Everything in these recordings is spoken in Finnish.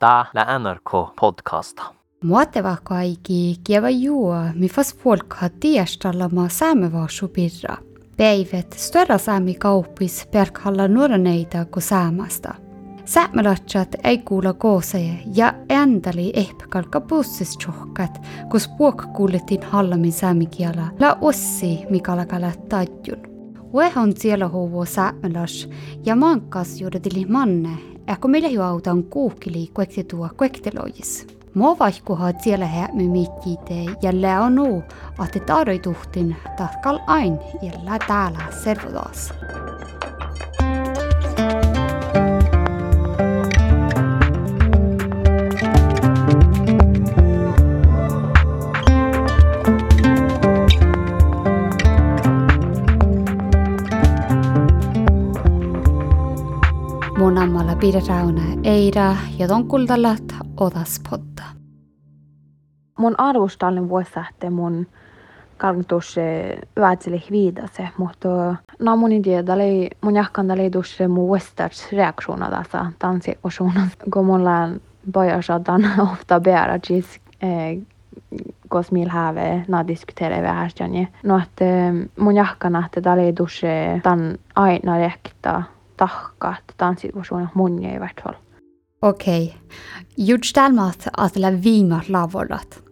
Tää lä NRK podcasta. Muoteva kaikki kieva juo, mi fas folk har tiestallama saamevaasu pirra. Päivät störra saami kauppis perkalla nuoraneita kuin saamasta. Säämelatsat ei kuulla kooseja ja ändali ehpäkalka bussis tjohkat, kus puok kuulettiin hallamin saamikiela la ossi mikalakala tajjun. Uehon siellä huuvo säämelas ja mankas juudatili manne, ehkö meillä jo autan kuukkili kuekti tuo kuekteloijis. Mua vaihkuhat siellä häämy mittiite ja lää on uu, että tarjoituhtin tatkal ain ja lää täällä servodaas. Ammalla piderauna Eira ja ton kultalat otas potta. mun arvostallin vuosi mun kalktus väätseli viidase, mutta no mun idea dali mun jahkan dali tuossa mun vuostats reaktiona tässä tanssikosuuna, kun mulla poja saatan ofta bära gis kos mil häve na diskutera vähän jani. No että mun jahkana että dali tuossa tan aina rekta tahka, että tanssikosuuna mun ei vähtällä. Okei, juts tälmat att la viimat lavollat.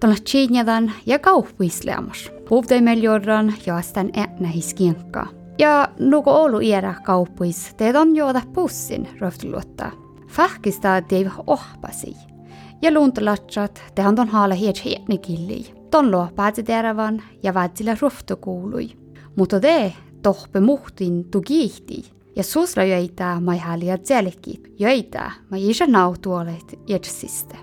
Tuolla tjiinjadan ja kauppisleamas. Puhuteimeljorran ja sitten äänä hiskienkaa. Ja nuko olu iärä kauppis, teet on juoda pussin, röftuluottaa. Fahkista teiv ohpasi. Ja luuntalatsat, tehän ton haale hiet hietni killi. Ton luo päätsi terävän ja väätsillä ruftu kuului. Mutta te tohpe muhtin tu Ja susla jöitä mai häliä tselkit. Jöitä mai isä nautuolet jätsiste.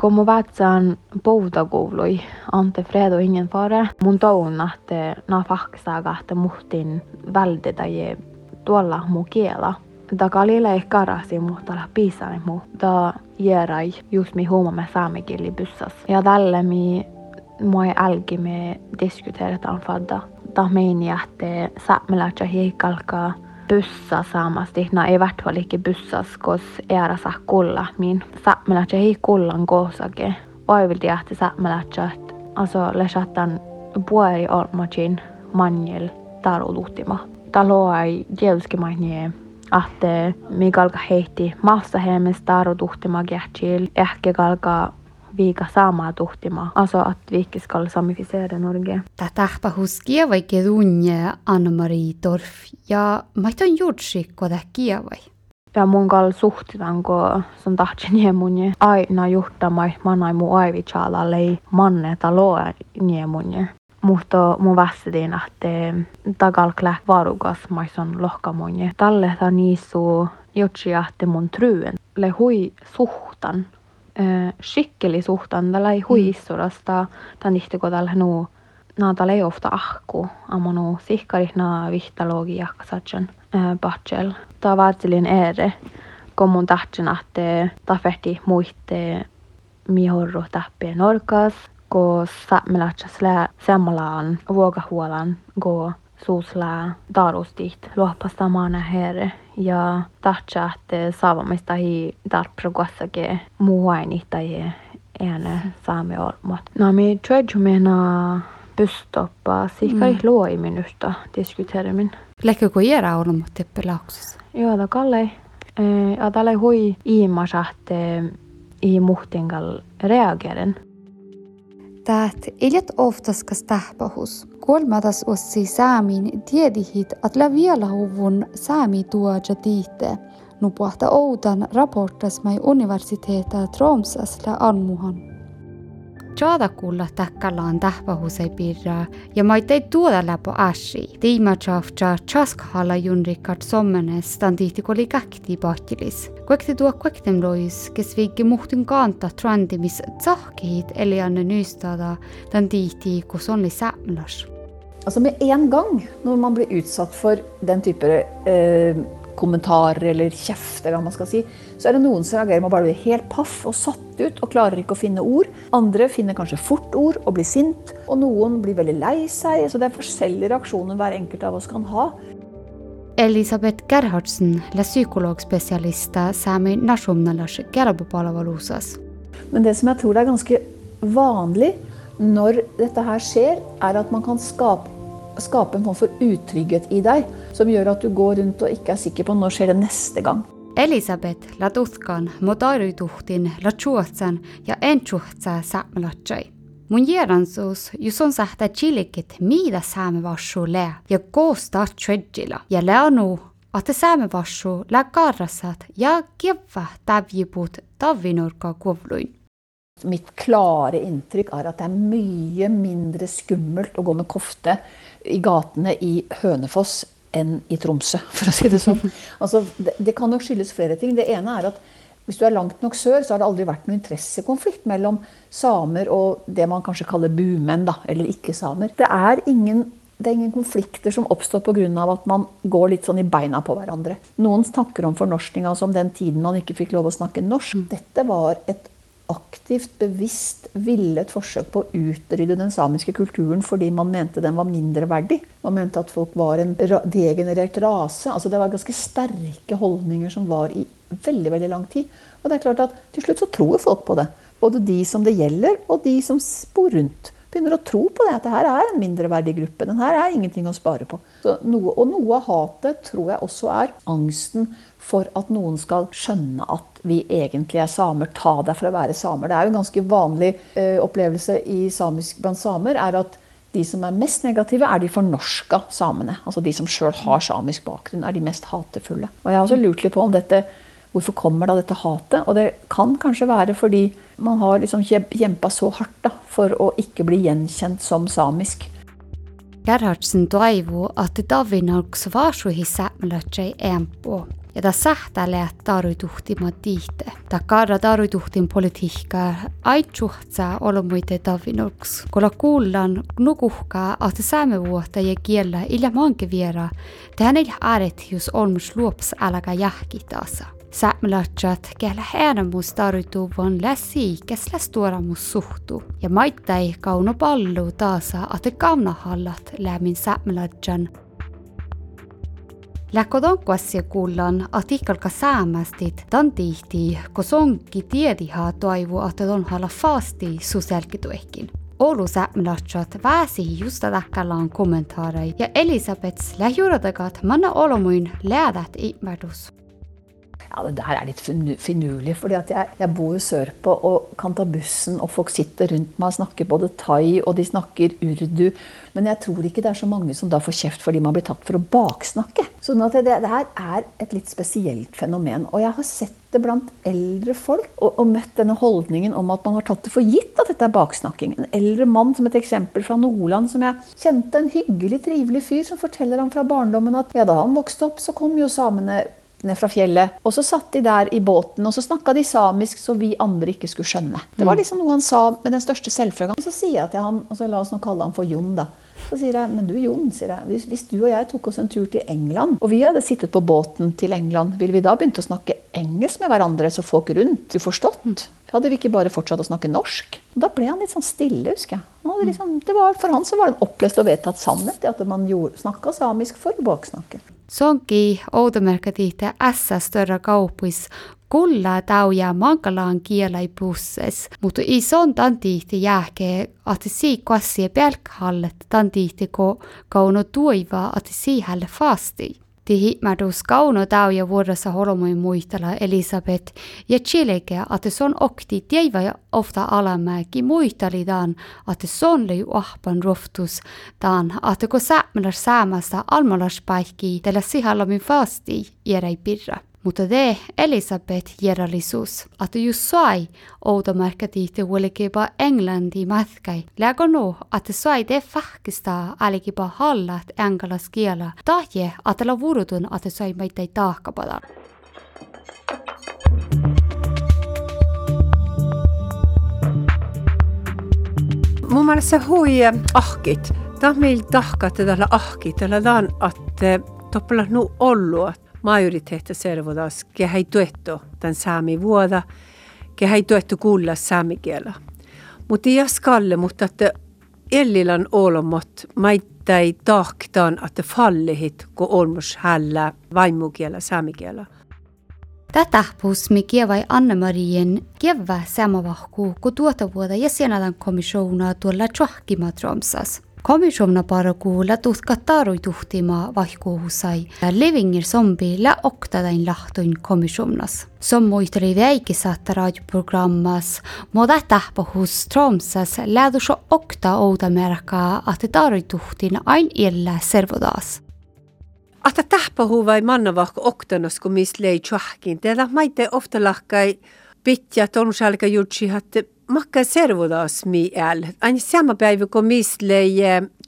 Kun mun vatsaan poutakoului, ante fredo ingen fara, mun toun, että na faksaa että muhtin vältetä je tuolla mu kiela. Da kalilla ei karasi mutta la piisani mu. Da järai just mi huomamme saamikilli byssas. Ja tälle mi moi älki me diskuteretaan fadda. Da meini, että saamelatsa hiikalkaa byssa saamasti. No ei vähtävälikin byssas, kos ära saa kulla. Min saamelatsa hii kullan koosake. Oivilti jähti saamelatsa, että aso lesatan puoli olmacin manjel taruluhtima. Talo ei jelski mainie ahte mi kalka heitti massa heemes tarutuhtima ehkä kalka viika saamaa tuhtima aso at viikis kall samifiseerde Norge. Tää tähpä huskia vai kedunje Anna-Marie Torf ja maiton jutsikko täh kievai. Ja mun kall suhtitan, kun sun tahtsi mun aina juhtamai manai mu aivitsala lei manne taloa niemunje. Mutta mun vässidin, että tagalkle varukas maison lohkamunje. Talle ta niisu jotsi mun tryen. Le hui suhtan. Skikkeli suhtan. Tällä ei hui issurasta. Tän tihti kun tällä nuu Naata ei ofta ahku, amonu sihkari na vihtalogi jahkasatjan batsel. Ta vaatsilin ere, kun mun tahtsin ahte tafehti muitte mihorru täppien norkas, kun saamelatsas lää sammalaan vuokahuolan, kun suuslää tarustiht luopasta maana here ja tahtsa, että saavamista hi tarpproguassake muuaini tai ene saame olmat. No mi tredjumena busstoppa sikari mm. luoi minusta diskuteeramin. Läkkö kun jäädä ollut teppelauksessa? Joo, ta kalle. Ja tälle hui iimasahte i muhtingal reageren. Täät iljet oftaskas tähpahus. Kolmadas ossi saamin tiedihit, at la vielä huvun saami tuoja tiitte. Nupuhta outan raportas mai universiteeta Tromsas la anmuhan. Tjaadakulla takkallaan tähpahusei pirraa ja maitei tuoda läpö ashi. Tiima tjafta chaskhala junrikat sommenes tan tihti koli käkti pahtilis. Kuekti tuo kuektem lois, kes viikki muhtun kanta trandimis tsahkihit eli anne nystada tan tihti kus onni sämlas. Altså Med en gang når man blir utsatt for den type eh, kommentarer eller kjeft, eller hva man skal si, så er det noen som reagerer med å bare bli helt paff og satt ut og klarer ikke å finne ord. Andre finner kanskje fort ord og blir sint, og noen blir veldig lei seg. Så det er forskjellige reaksjoner hver enkelt av oss kan ha. Elisabeth Gerhardsen la psykologspesialista Sami nasjonalars Gerabopalavalosas. Men det som jeg tror er ganske vanlig når dette her skjer, er at man kan skape, skape en form for utrygghet i deg, som gjør at du går rundt og ikke er sikker på når skjer det neste gang. Elisabeth la tutkan modarutuhtin la chuotsan ja en chuotsa saamelatsai. Mun jeransus jos on sähtä chilikit miida saamevassu lea ja koosta tredjilla ja leanu att saamevassu lää karrasat ja kiva tävjiput tavinurka kuvluin. Mitt klare inntrykk er at det er mye mindre skummelt å gå med kofte i gatene i Hønefoss enn i Tromsø, for å si det sånn. Altså, det, det kan nok skyldes flere ting. Det ene er at hvis du er langt nok sør, så har det aldri vært noen interessekonflikt mellom samer og det man kanskje kaller bumenn, da, eller ikke-samer. Det ingen det er ingen konflikter som oppstår pga. at man går litt sånn i beina på hverandre. Noen snakker om fornorskninga som den tiden man ikke fikk lov å snakke norsk. Dette var et aktivt, bevisst, villet forsøk på å utrydde den samiske kulturen fordi man mente den var mindreverdig. Man mente at folk var en degenerert rase. Altså Det var ganske sterke holdninger som var i veldig veldig lang tid. Og det er klart at til slutt så tror folk på det. Både de som det gjelder, og de som bor rundt. Begynner å tro på det, at det her er en mindreverdig gruppe. Den her er ingenting å spare på. Noe, og noe av hatet tror jeg også er angsten for at noen skal skjønne at vi egentlig er samer. Ta deg for å være samer. Det er jo en ganske vanlig uh, opplevelse samisk blant samer. er at de som er mest negative, er de fornorska samene. Altså de som sjøl har samisk bakgrunn, er de mest hatefulle. Og jeg har også lurt litt på om dette, hvorfor kommer da dette hatet. Og det kan kanskje være fordi man har liksom kjempa så hardt da, for å ikke bli gjenkjent som samisk. Gerhardsen toivoo, että Davinauks vaasuhi sämmälötsei empo. Ja ta sähtäle tarutuhtima tiihte. Ta karra tarutuhtin politiikkaa aitsuhtsaa olomuite Davinauks. Kolla kuullan nukuhkaa, että säämme vuotta ja kiellä ilja manke viera. Tähän ei ääret, jos olmus luops äläkä jähkitaasa. Saamelatsat kellä äänemus tarvituvan läsi, käsläs tuoramus suhtu. Ja maittai kauno pallu taasa, että kaunahallat lämmin saamelatsan. Läkodonkkuassia kuullaan artikkelka säämästit tantihti, kun onkin tiedihaa toivu, että on halla faasti suselkituekin. Oulu säämelatsat väsi just täkkällään kommentaarai ja Elisabeths lähijuuratakat manna olomuin läädät immerdus. Ja, Det der er litt finurlig. fordi jeg, jeg, bor jo sørpå og kan ta bussen, og folk sitter rundt meg og snakker både thai og de snakker urdu. Men jeg tror ikke det er så mange som da får kjeft fordi man blir tatt for å baksnakke. Så det, det her er et litt spesielt fenomen. Og jeg har sett det blant eldre folk og, og, møtt denne holdningen om at man har tatt det for gitt at dette er baksnakking. En eldre mann som et eksempel fra Nordland som jeg kjente, en hyggelig, trivelig fyr, som forteller ham fra barndommen at ja, da han vokste opp, så kom jo samene ned fra fjellet. Og så satt de der i båten, og så snakka de samisk så vi andre ikke skulle skjønne. Det var mm. liksom noe han sa med den største selvfølgen. Så sier jeg til han, og så la oss nå kalle han for Jon, da. Så sier jeg, men du Jon, sier jeg, hvis, hvis, du og jeg tok oss en tur til England, og vi hadde sittet på båten til England, ville vi da begynt å snakke engelsk med hverandre så folk rundt uforstått? forstått? Hadde vi ikke bare fortsatt å snakke norsk? Da ble han litt sånn stille, husker jeg. Liksom, var, for han så var det en opplest og vedtatt sannhet at man snakka samisk for baksnakke. Se onkin outomerkitihtä ässästörä kaupus kulla tauja mankalaan kielai busses, mutta ison tantihti jääkee, että sii kassie pelkhallet tantihti ko kauno tuiva, että sii hälle fasti. Tihi madus kauno tauja vuodessa holomoin muistella Elisabeth ja Chileke, että son okti ja ofta alamäki muistalitaan, että son löi ahpan roftus taan, että kun almalas paikki tällä sihalomin fasti järäi pirra. Mutta det Elisabeth järjelisus, että just sai outomärkätiihti huolikipa Englanti matkai. Lägö no, että sai det fahkista alikipa hallat engalas kiela. Tahje, että la vurutun, että sai meitä taakkapadan. Mun mielestä hui ahkit. Tämä meillä tahkat tällä ahkit. Tällä on, että toppella nu ollut, majoriteetti servodas, ke hei tuettu tämän saami vuoda, ke hei tuettu kuulla saamikielä. Mutta ei skalle, mutta että Ellilan olomot, mai ei tahtaan, että fallihit, kun olmus hällä vaimukielä, saamikielä. Tätä pusmi kievai Anne-Marien kievä samavahku, kun tuota vuotta jäsenätän komissiona tuolla tjohkimatromsas. Komisjonna paraku lätus Kataruid juhtima vaikuhu sai ja Levingil zombi lä oktadan lahtun komisjonnas. Sommuid oli väikesaatte raadioprogrammas Moda tähpahus Tromsas lädus okta oudamerka, että taruid juhtin ain jälle servodaas. Ahta tähpahu vai mannavahko oktanos, kun mis lei tjahkin. Teillä maite ofta lahkai pitjat on salka jutsihatte makka servodas mi äl. Aina sama päivä, kun mistä lei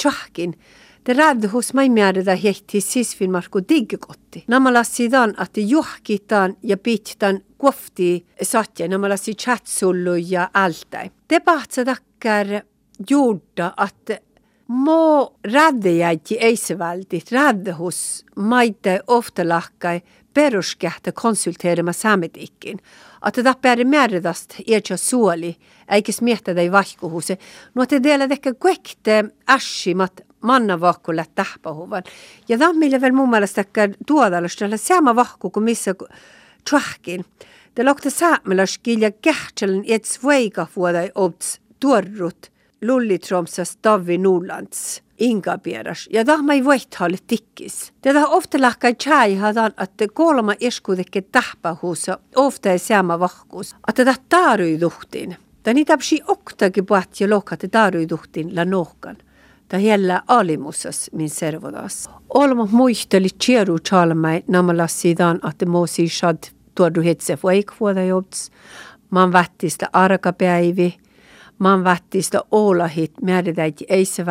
tjahkin. Det rädd hos mig med det hehti sisfin marko diggotti. Namala sidan att det johkitan ja pittan kofti satja namala si chatsullu ja altai. Det bahtsa takkar gjorda att må räddejäiti eisevältit rädde hos maite ofta lahkai peruskähtä konsulteerima saametikin. Että tappääri määrätäst iätsä suoli, eikä smiehtä tai vahkuhuse. No että teillä ehkä kuekte äshimat manna vahkulle tähpahuvan. Ja meille vielä mun mielestä tuodalosta sama vahku kuin missä tjahkin. Det lokta saamelaskil ja kähtselen et sveika vuoda obts tuorrut lullitromsas Davi Nulands Ingabieras. Ja tämä ei voithalle tikkis. Tätä ofta lahkai chai että kolma eskudekke tähpähuussa ofta ei sama vahkuus. Että tämä taarui duhtiin. Tämä niitä psi oktakin puhut ja lokate taarui duhtiin la nohkan. Tämä jällä alimussas min servodas. Olma muisteli tjeru chalmai namalla sidan, että moosi shad tuodu hetse vaikvuoda jobs. Man vättistä arkapäivi. Man vättistä olahit määritäiti eisse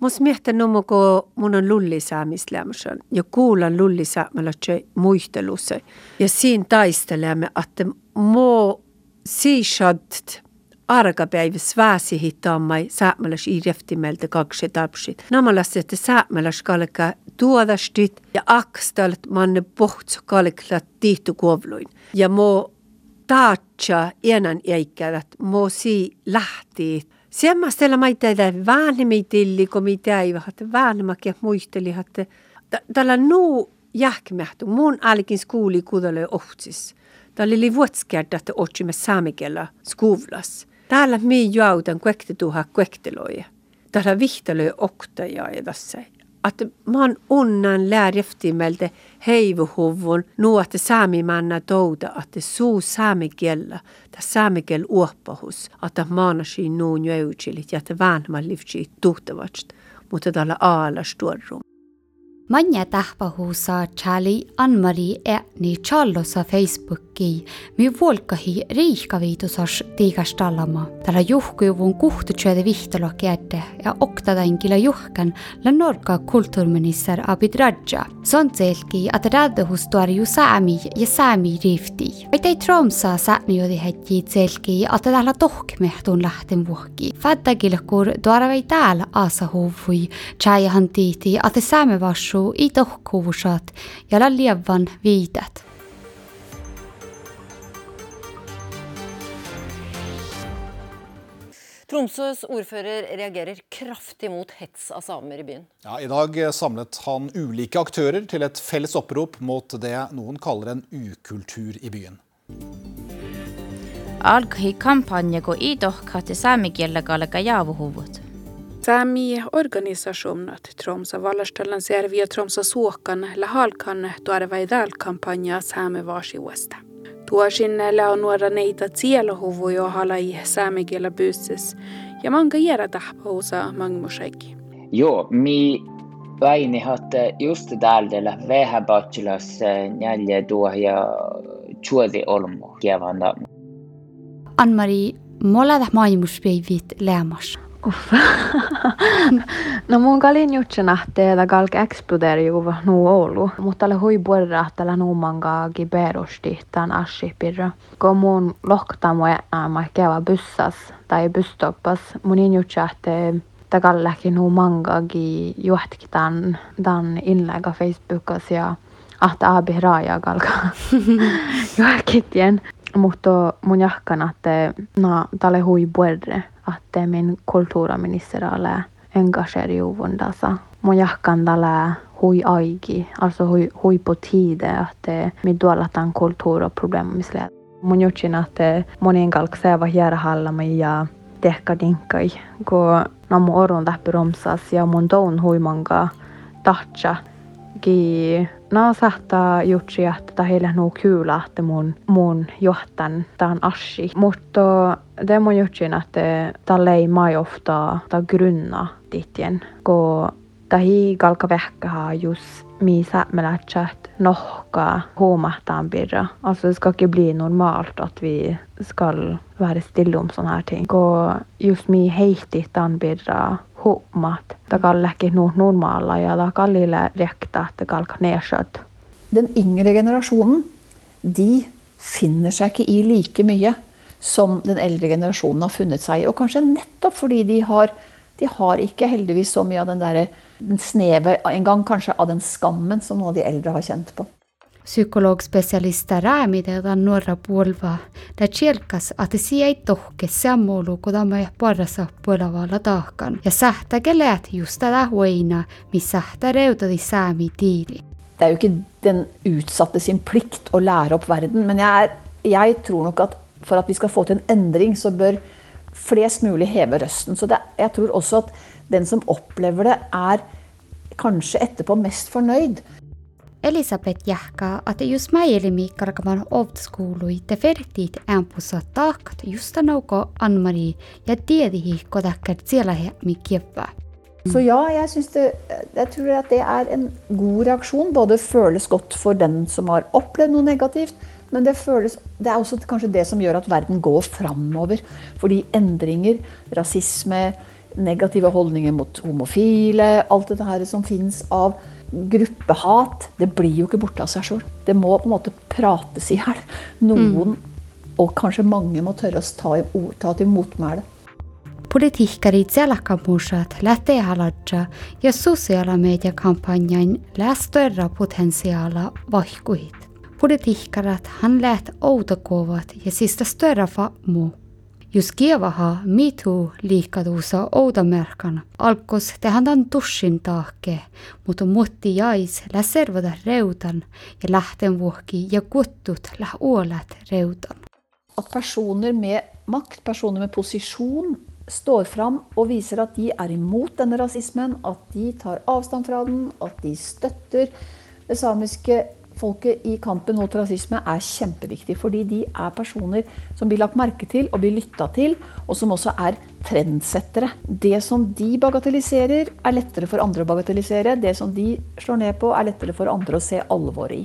Mus miehten nomu, kun mun on lullisäämislämsön ja kuulan lullisäämällä muistelussa. Ja siinä taistelemme, että mo siisad argapäiväs väsi hittaamai säämäläs irjeftimeltä kaksi tapsit. Namalas, että säämäläs kalkaa tuodastit ja akstalt manne pohtsu kalkaa tiihtukovluin. Ja mo taatsa enan jäikkäävät, mo sii lähtii Semmoistella mä teitä väänimitilli, kun mitä ei että väänmäkin muisteli, että tällä nuu jähkmähtu. Mun alkin skuuli kuudalle ohtsis. Tällä oli vuotskerta, että otsimme saamikella skuvlas. Täällä mi jautan kuektetuha kuekteloja. Täällä vihtelöi oktaja ja tässä att man unnan lär eftermälde heivuhuvun nuotte saamimanna touda, että suu saamikielä, ta saamikiel uoppahus, että maanasi nuun jäytsilit ja että väänmä livtsi tuhtavast, mutta tällä aalas tuorum. Manja tähpahuusa tšäli Ann-Mari Eetni tšallosa Facebooki, mi vuolkahi riihkaviidusas tiigas tallama. tällä juhkujuvun kuhtutšööde vihtolokki ette ja oktadankile juhkan lannurka kultuuriminister Abid Raja. Sontseelki at räädehustuari ju saami ja saami riifti. aitäh Tromsa säänijodi hetki tseelki at tällä tohkmehtun lähten vuhki. Fättakilkur tuorevaid täällä aasahuuvui tšäihan tiiti at saame vastu asu i tohkuusat ja la lievan viitat. Tromsøs ordfører reagerer kraftig mot hets av samer i byen. Ja, I dag samlet han ulike aktører til et felles opprop mot det noen kaller en ukultur i byen. alkoi kampanja, kun idohkahti saamikielläkaaleka jaavuhuvut. Sami organisasjonat Tromsa Vallarstöllan Servia Tromsa Suokan lahalkan tuarvaidal kampanja Saame Vaasiuesta. Tuosinne on nuora neitä sielohuvuja halai saamekielä bysses ja manga jäädä tahpausa mangmusegi. Joo, mi väini att just tällä vähän bachelors nälje tuo ja chuodi olmu kievanda. Ann-Marie, molemmat maailmuspäivit lämmas. Uff. no mun kalin jutsenahte kalk eksploderi ju nu Oulu. Mutta le hui borra tällä nuumanga giberosti tämän ashipirra. Kun mun lohtamo mä keva bussas tai busstoppas mun injutsahte takalläkin nuumanga gi juhtki tämän, tämän inlägga Facebookas ja ahta abi raaja kalka juhkitien. Mutta mun jahkan, että no, tälle hui borre att min kulturminister är engageriuvundassa. Mun jahkan tällä hui aiki, alltså hui, hui på tide att mi duolataan kulttuuriproblemisille. Mun jutsin, että monien kalk seeva järjähällä ja tehkä dinkkai, kun no mun orun tähpy romsas ja mun toun huimanka tahtsa ki no sahtaa jutsi, että tämä heille nuu kyllä, että mun, mun johtan tämän ashi. Mutta det mun jutsin, että tällä ei mai ofta ta grunna ditjen, kun tahi kalka vähkäha just mi sämmelätsät nohka huomahtaan birra. Alltså det ska inte bli normalt att vi ska vara stilla om sådana här ting. Och just mi heitit an birra kan läcka nog normala ja att det kan nedskjøtt. Den yngre generasjonen de finner seg ikke i like mye som den eldre generasjonen har funnet seg i. Og kanskje nettopp fordi de har, de har ikke heldigvis så mye av den derre den sneve, en gang kanskje av den skammen som noen av de eldre har kjent på. Psykologspesialister räämidega Norra puolva, da tjelkas, että se ei tohke sammolu, kun tämä ei parassa puolavalla tahkan. Ja sähtäke läät just tätä huina, missä sähtä reutadi saami tiili. Det er jo ikke den utsatte sin plikt å lære opp verden, men jeg, er, jeg tror nok at for at vi skal få til en endring, så bør flest mulig heve røsten. Så det, jeg tror også at den som opplever det, er kanskje etterpå mest fornøyd. Elisabeth jähkaa, että jos mäjelimi karkaman ovtskuului te vertiit ämpussa taakkat just nauko Ann-Marie ja tiedihi kodakkert siellä he mi kievää. Så ja, jeg, det, jeg tror at det er en god reaksjon. Både føles godt for den som har opplevd noe negativt, men det, føles, det er også kanskje det som gjør at verden går framover. Fordi endringer, rasisme, negative holdninger mot homofile, alt dette her som fins av gruppehat, det blir jo ikke borte av seg sjøl. Det må på en måte prates i hjel. Noen, mm. og kanskje mange, må tørre å ta, ta til motmæle. Politiikkarit selkämusat lähtee haladja ja sosiaalimeediakampanjan lää större potentiaala vaihkuit. Politiikkarat han lät outokuvat ja sista större fammu. Jos kievaha mitu liikaduusa oudamerkan alkos tehandan tussin tahke, mutta mutti jais lä servata reutan ja lähten vuohki ja kuttut lä uolat reutan. At personer med makt, personer med posisjon, står fram og viser at de er imot denne rasismen, at de tar avstand fra den, at de støtter det samiske folket i kampen mot rasisme er kjempeviktig. Fordi de er personer som blir lagt merke til og blir lytta til, og som også er trendsettere. Det som de bagatelliserer, er lettere for andre å bagatellisere. Det som de slår ned på, er lettere for andre å se alvoret i.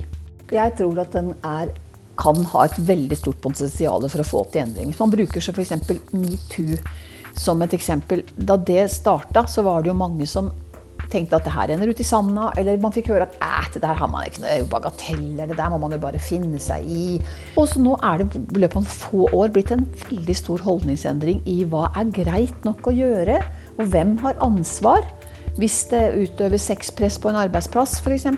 Jeg tror at den er, kan ha et veldig stort potensial for å få til endring. Man bruker så f.eks. metoo som et eksempel. Da det starta, så var det jo mange som tenkte at det her renner ut i sanda. Eller man fikk høre at det der har man ikke noe bagateller, det der må man jo bare finne seg i. Og så nå er det i løpet av få år blitt en veldig stor holdningsendring i hva er greit nok å gjøre, og hvem har ansvar hvis det utøves sexpress på en arbeidsplass f.eks.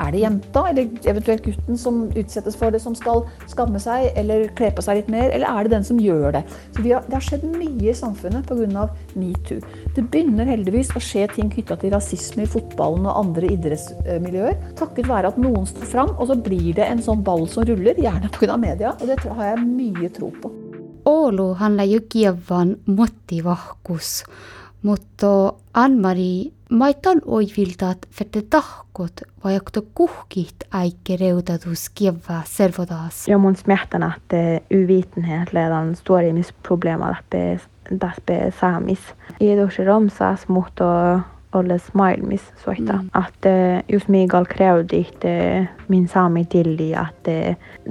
Er det jenta eller eventuelt gutten som utsettes for det, som skal skamme seg eller kle på seg litt mer, eller er det den som gjør det? Så har, Det har skjedd mye i samfunnet pga. metoo. Det begynner heldigvis å skje ting knytta til rasisme i fotballen og andre idrettsmiljøer. Takket være at noen står fram, og så blir det en sånn ball som ruller, gjerne pga. media. Og det har jeg mye tro på. Oulu handler jo kievvan motivahkus, mutta Ann-Mari maitan oiviltaat fette tahkot vai onko kuhkit äikke reutatus kievää servotaas? Ja mun redan står i mis problem att täspe saamis. I tuossa romsas mutta olles maailmis soita. Mm. Att just migal krävdit min saami tilli att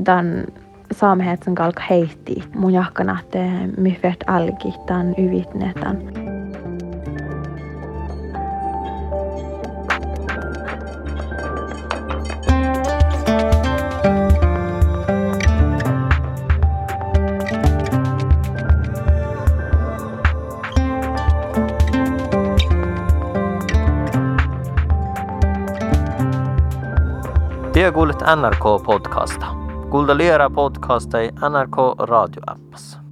den saamhet som galk heitti mun jahkan att myfert algit den uvitenheten. Te kuulet NRK-podcasta. Kuuntele podcasta NRK radioappassa.